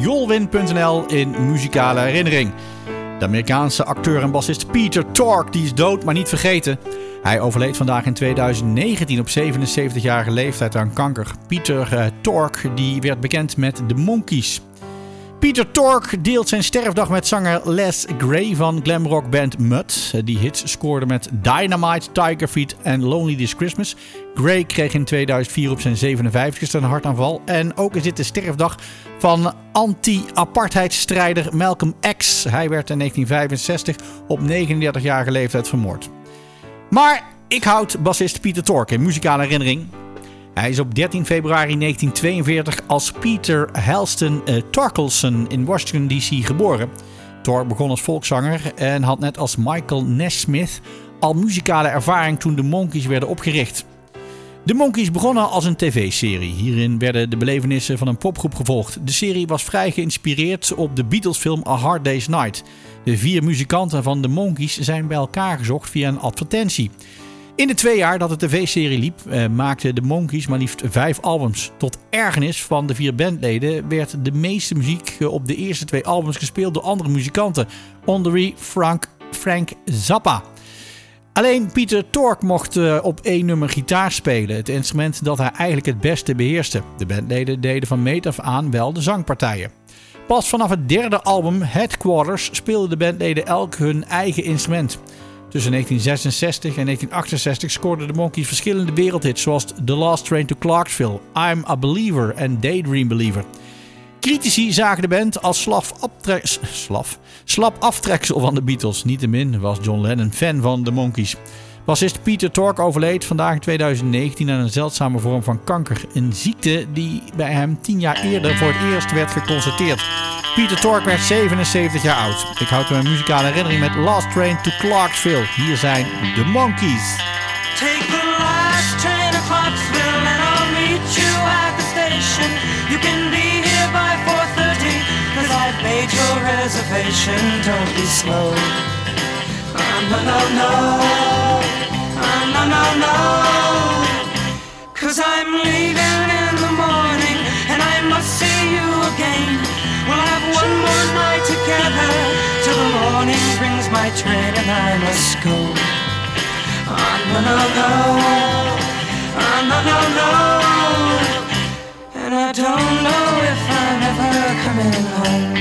jolwin.nl in muzikale herinnering. De Amerikaanse acteur en bassist Peter Tork die is dood, maar niet vergeten. Hij overleed vandaag in 2019 op 77-jarige leeftijd aan kanker. Peter uh, Tork die werd bekend met de Monkees. Peter Tork deelt zijn sterfdag met zanger Les Gray van glamrockband Mud. Die hits scoorde met Dynamite, Tiger Feet en Lonely This Christmas. Gray kreeg in 2004 op zijn 57ste een hartaanval. En ook is dit de sterfdag van anti-apartheidstrijder Malcolm X. Hij werd in 1965 op 39-jarige leeftijd vermoord. Maar ik houd bassist Peter Tork in muzikale herinnering. Hij is op 13 februari 1942 als Peter Halston uh, Torkelson in Washington D.C. geboren. Tork begon als volkszanger en had net als Michael Nesmith al muzikale ervaring toen de Monkees werden opgericht. De Monkees begonnen als een tv-serie. Hierin werden de belevenissen van een popgroep gevolgd. De serie was vrij geïnspireerd op de Beatles-film A Hard Day's Night. De vier muzikanten van de Monkees zijn bij elkaar gezocht via een advertentie. In de twee jaar dat de tv-serie liep, eh, maakten de Monkees maar liefst vijf albums. Tot ergernis van de vier bandleden werd de meeste muziek eh, op de eerste twee albums gespeeld door andere muzikanten, onder Frank, Frank Zappa. Alleen Pieter Tork mocht uh, op één nummer gitaar spelen, het instrument dat hij eigenlijk het beste beheerste. De bandleden deden van meet af aan wel de zangpartijen. Pas vanaf het derde album, Headquarters, speelden de bandleden elk hun eigen instrument. Tussen 1966 en 1968 scoorden de Monkees verschillende wereldhits zoals The Last Train to Clarksville, I'm a Believer en Daydream Believer. Critici zagen de band als slaf, slaf, slap aftreksel van de Beatles. Niettemin was John Lennon fan van de Monkees. Bassist Peter Tork overleed vandaag in 2019 aan een zeldzame vorm van kanker. Een ziekte die bij hem tien jaar eerder voor het eerst werd geconstateerd. Peter Tork werd 77 jaar oud. Ik houd mijn muzikale herinnering met Last Train to Clarksville. Hier zijn de Monkeys. Take the last train to Clarksville and I'll meet you at the station. You can be here by 4.30 cause I've made your reservation. Don't be slow. Oh, no, no, no. Oh, no, no, no. My train and I must go. Oh, no, no, no. Oh, no, no, no. And I don't know if I'm ever coming home.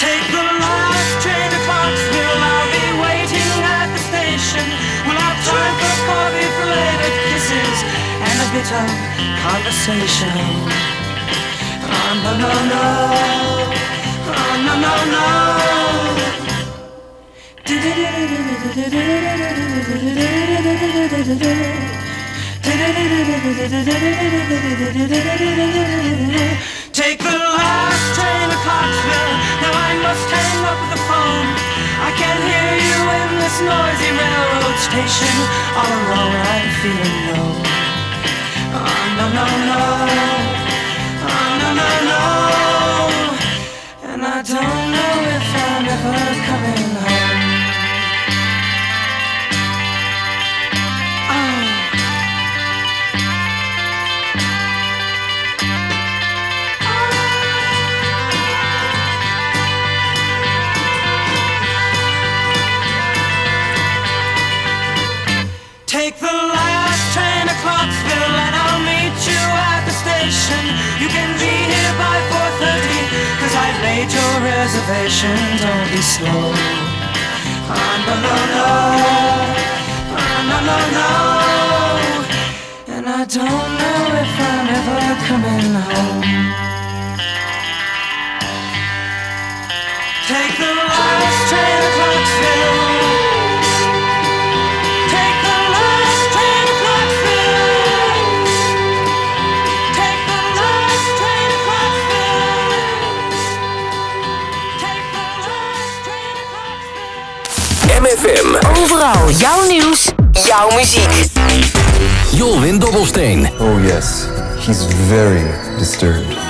Take the last train to Clarksville. I'll be waiting at the station. We'll have time for coffee, belated kisses, and a bit of conversation. Oh, no, no, no. No, no, no. Take the last train to Clarksville. Now I must hang up the phone. I can't hear you in this noisy railroad station. All alone, I'm feeling low. Take the last train to Clarksville and I'll meet you at the station. You can be here by 4.30 cause I've made your reservation. Don't be slow. Oh, no, no, no. Oh, no, no, no. And I don't know if I'm ever coming home. Overal jouw nieuws, jouw muziek. Jolwin Dobbelsteen. Oh, yes. He's very disturbed.